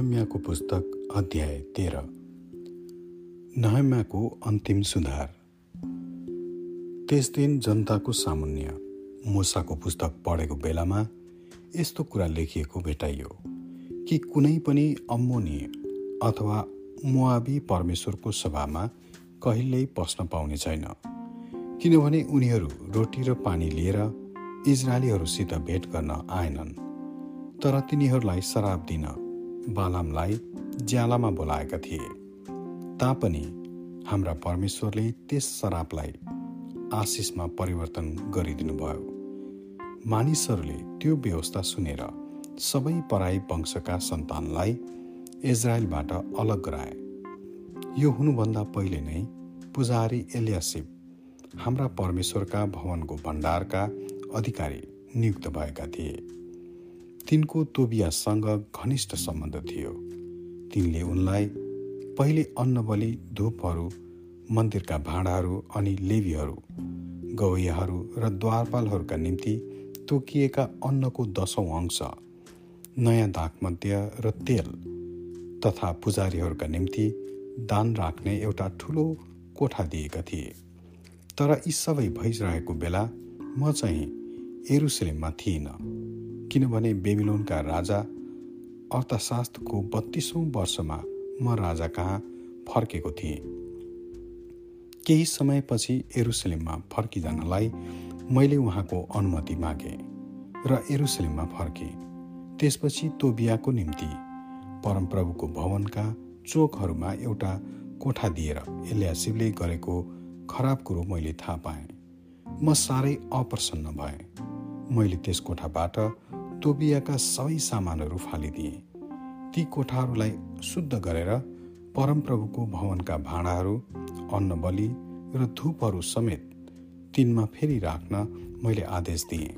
नहम्याको पुस्तक अध्याय तेह्र। नहम्याको अन्तिम सुधार। त्यस दिन जनताको सामुन्य मुसाको पुस्तक पढेको बेलामा यस्तो कुरा लेखिएको भेटाइयो कि कुनै पनि अम्मोनी अथवा मुआबी परमेश्वरको सभामा कहिल्यै पस्न पाउने छैन। किनभने उनीहरू रोटी र पानी लिएर इजरायलीहरूसित भेट गर्न आएनन् तर तिनीहरूलाई शराब दिन बालामलाई ज्यालामा बोलाएका थिए। तापनि हाम्रा परमेश्वरले त्यस शराबलाई आशिषमा परिवर्तन गरिदिनु भयो मानिसहरूले त्यो व्यवस्था सुनेर सबै पराई वंशका सन्तानलाई इजरायलबाट अलग गराए। यो हुनुभन्दा पहिले नै पुजारी एलियासिप हाम्रा परमेश्वरका भवनको भण्डारका अधिकारी नियुक्त भएका थिए। तिनको तोबियासँग घनिष्ठ सम्बन्ध थियो। तिनले उनलाई पहिले अन्नबली धुपहरू मन्दिरका भाँडाहरू अनि लेबीहरू गवैयाहरू र द्वारपालहरूका निम्ति तोकिएका अन्नको दसौँ अंश नयाँ दागमध्य र तेल तथा पुजारीहरूका निम्ति दान राख्ने एउटा ठुलो कोठा दिएका थिए। तर यी सबै भइरहेको बेला म चाहिँ एरुसलेममा थिइनँ। किनभने बेबिलोनका राजा अर्थशास्त्रको बत्तीसौँ वर्षमा म राजा कहाँ फर्केको थिएँ। केही समयपछि एरुसलेममा फर्किजानलाई मैले उहाँको अनुमति मागेँ र एरुसलेममा फर्केँ। त्यसपछि तोबियाको निम्ति परमप्रभुको भवनका चोकहरूमा एउटा कोठा दिएर एलियासिबले गरेको खराब कुरो मैले थाहा पाएँ। म साह्रै अप्रसन्न भएँ। मैले त्यस कोठाबाट तोबियाका सबै सामानहरू फालिदिए। ती कोठाहरूलाई शुद्ध गरेर परमप्रभुको भवनका भाँडाहरू अन्नबली र धुपहरू समेत तिनमा फेरि राख्न मैले आदेश दिएँ।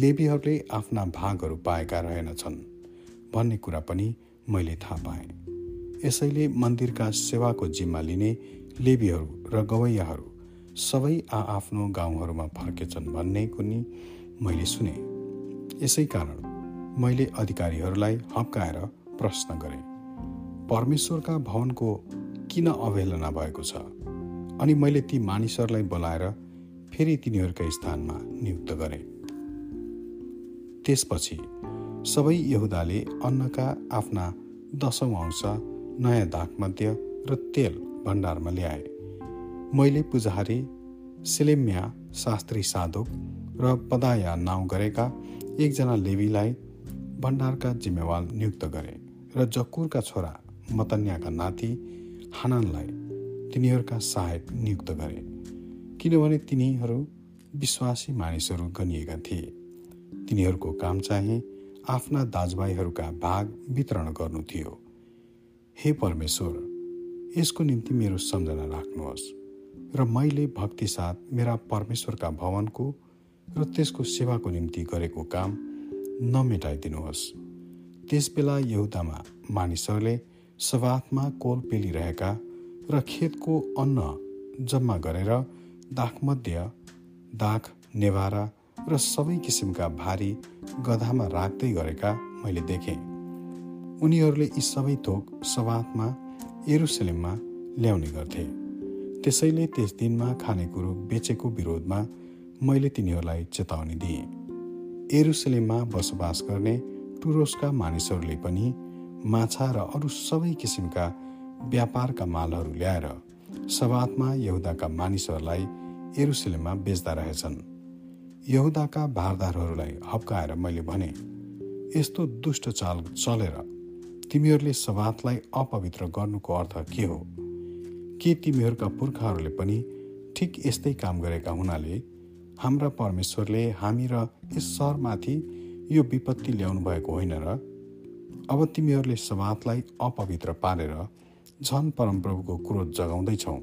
लेबीहरूले आफ्ना भागहरू पाएका रहेनछन् भन्ने कुरा पनि मैले थाहा पाएँ। यसैले मन्दिरका सेवाको जिम्मा लिने लेबीहरू र गवैयाहरू सबै आआफ्नो गाउँहरूमा फर्केछन् भन्ने पनि मैले सुने। यसै कारण मैले अधिकारीहरूलाई हप्काएर प्रश्न गरेँ परमेश्वरका भवनको किन अवहेलना भएको छ? अनि मैले ती मानिसहरूलाई बोलाएर फेरि तिनीहरूका स्थानमा नियुक्त गरेँ। त्यसपछि सबै यहुदाले अन्नका आफ्ना दसौँ अंश नयाँ दागमध्य र तेल भण्डारमा ल्याए। मैले पुजारी सेलेम्या शास्त्री साधुक र पदाया नाउँ गरेका एकजना लेवीलाई भण्डारका जिम्मेवार नियुक्त गरे र जकुरका छोरा मतन्याका नाति हाननलाई तिनीहरूका सहायक नियुक्त गरे। किनभने तिनीहरू विश्वासी मानिसहरू गनिएका थिए। तिनीहरूको काम चाहिँ आफ्ना दाजुभाइहरूका भाग वितरण गर्नु थियो। हे परमेश्वर यसको निम्ति मेरो सम्झना राख्नुहोस् र मैले भक्ति साथ मेरा परमेश्वरका भवनको र त्यसको सेवाको निम्ति गरेको काम नमेटाइदिनुहोस्। त्यसबेला यहुदामा मानिसहरूले सवातमा कोल पेलिरहेका र खेतको अन्न जम्मा गरेर दाखमध्य दाख नेभारा र सबै किसिमका भारी गधामा राख्दै गरेका मैले देखेँ। उनीहरूले यी सबै थोक सवातमा एरुसलेममा ल्याउने गर्थे। त्यसैले त्यस दिनमा खानेकुरो बेचेको विरोधमा मैले तिनीहरूलाई चेतावनी दिएँ। एरुसलेममा बसोबास गर्ने टुरोसका मानिसहरूले पनि माछा र अरू सबै किसिमका व्यापारका मालहरू ल्याएर सवातमा यहुदाका मानिसहरूलाई एरुसलेममा बेच्दा रहेछन्। यहुदाका भारदारहरूलाई हप्काएर मैले भने यस्तो दुष्ट चाल चलेर तिमीहरूले सवातलाई अपवित्र गर्नुको अर्थ के हो? के तिमीहरूका पुर्खाहरूले पनि ठिक यस्तै काम गरेका हुनाले हाम्रा परमेश्वरले हामी र यस सहरमाथि यो विपत्ति ल्याउनु भएको होइन र अब तिमीहरूले समातलाई अपवित्र पारेर झन परमप्रभुको क्रोध जगाउँदैछौ।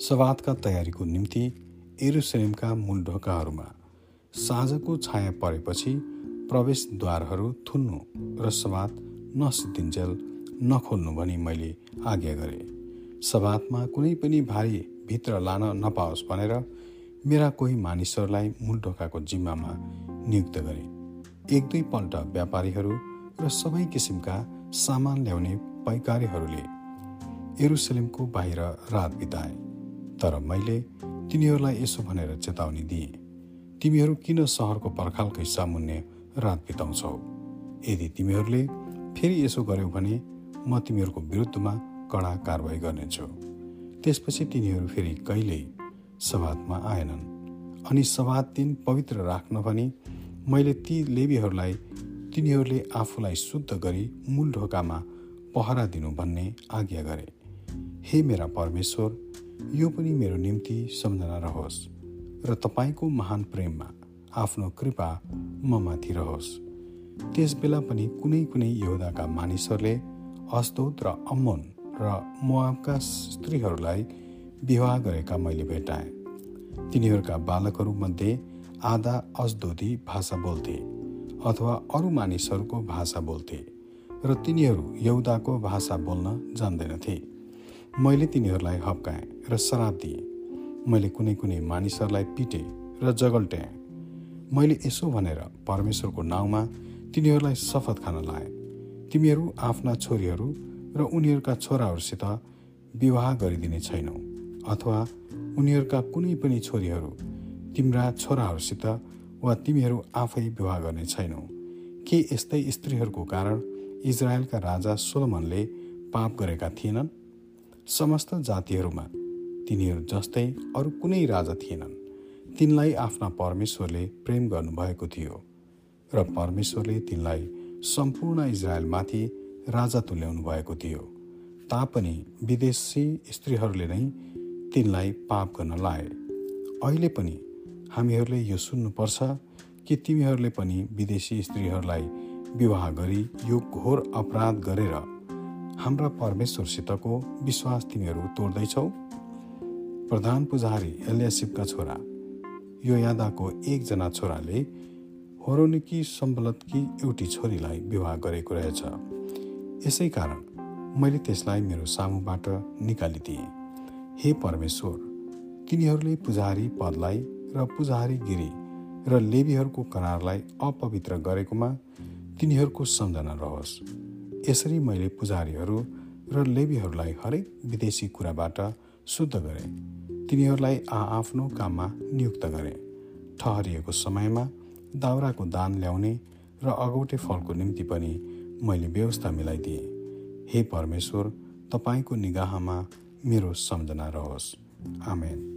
सवादका तयारीको निम्ति एरुसलेमका मूल ढोकाहरूमा साँझको छाया परेपछि प्रवेशद्वारहरू थुन्नु र सवात नसिद्धिन्जेल नखोल्नु भनी मैले आज्ञा गरेँ। सवातमा कुनै पनि भारी भित्र लान नपाओस् भनेर मेरा कोही मानिसहरूलाई मूल ढोकाको जिम्मामा नियुक्त गरे। एक दुईपल्ट व्यापारीहरू र सबै किसिमका सामान ल्याउने पैकारीहरूले एरुसलेमको बाहिर रात बिताए। तर मैले तिनीहरूलाई यसो भनेर चेतावनी दिएँ तिमीहरू किन सहरको पर्खालकै सामुन्ने रात बिताउँछौ? यदि तिमीहरूले फेरि यसो गर्यौ भने म तिमीहरूको विरुद्धमा कडा कारवाही गर्नेछु। त्यसपछि तिनीहरू फेरि कहिल्यै सभातमा आएनन्। अनि सभात दिन पवित्र राख्न भनी मैले ती लेबीहरूलाई तिनीहरूले आफूलाई शुद्ध गरी मूल ढोकामा पहरा दिनु भन्ने आज्ञा गरे। हे मेरा परमेश्वर यो पनि मेरो निम्ति सम्झना रहोस् र तपाईँको महान प्रेममा आफ्नो कृपा म माथि रहोस्। त्यस बेला पनि कुनै कुनै यहुदाका मानिसहरूले अस्दोत र अम्मोन र मुआबका स्त्रीहरूलाई विवाह गरेका मैले भेटाएँ। तिनीहरूका बालकहरूमध्ये आधा अजदोदी भाषा बोल्थे अथवा अरू मानिसहरूको भाषा बोल्थे र तिनीहरू यौदाको भाषा बोल्न जान्दैनथे। मैले तिनीहरूलाई हप्काएँ र श्राप दिएँ। मैले कुनै कुनै मानिसहरूलाई पिटेँ र जगल्ट्याएँ मैले यसो भनेर परमेश्वरको नाउँमा तिनीहरूलाई शपथ खान लाएँ। तिमीहरू आफ्ना छोरीहरू र उनीहरूका छोराहरूसित विवाह गरिदिने छैनौ। अथवा उनीहरूका कुनै पनि छोरीहरू तिम्रा छोराहरूसित वा तिमीहरू आफै विवाह गर्ने छैनौ। के यस्तै स्त्रीहरूको कारण इजरायलका राजा सोलोमनले पाप गरेका थिएनन्? समस्त जातिहरूमा तिनीहरू जस्तै अरू कुनै राजा थिएनन्। तिनलाई आफ्ना परमेश्वरले प्रेम गर्नुभएको थियो र परमेश्वरले तिनलाई सम्पूर्ण इजरायलमाथि राजा तुल्याउनु भएको थियो। तापनि विदेशी स्त्रीहरूले नै तिनलाई पाप गर्न लाए। अहिले पनि हामीहरूले यो सुन्नुपर्छ कि तिमीहरूले पनि विदेशी स्त्रीहरूलाई विवाह गरी यो घोर अपराध गरेर हाम्रा परमेश्वरसितको विश्वास तिमीहरू तोड्दैछौ? प्रधान पुजारी एलियासिपका छोरा यो यादाको एकजना छोराले होरोनिकी सम्बलतकी एउटी छोरीलाई विवाह गरेको रहेछ। यसै कारण मैले त्यसलाई मेरो सामुबाट निकालिदिएँ। हे परमेश्वर तिनीहरूले पुजारी पदलाई र पुजारी गिरी र लेबीहरूको करारलाई अपवित्र गरेकोमा तिनीहरूको सम्झना रहोस्। यसरी मैले पुजारीहरू र लेबीहरूलाई हरेक विदेशी कुराबाट शुद्ध गरेँ। तिनीहरूलाई आआफ्नो काममा नियुक्त गरेँ। ठहरिएको समयमा दाउराको दान ल्याउने र अगौटे फलको निम्ति पनि मैले व्यवस्था मिलाइदिएँ। हे परमेश्वर तपाईँको निगाहमा میرو سمدن آراز آمین.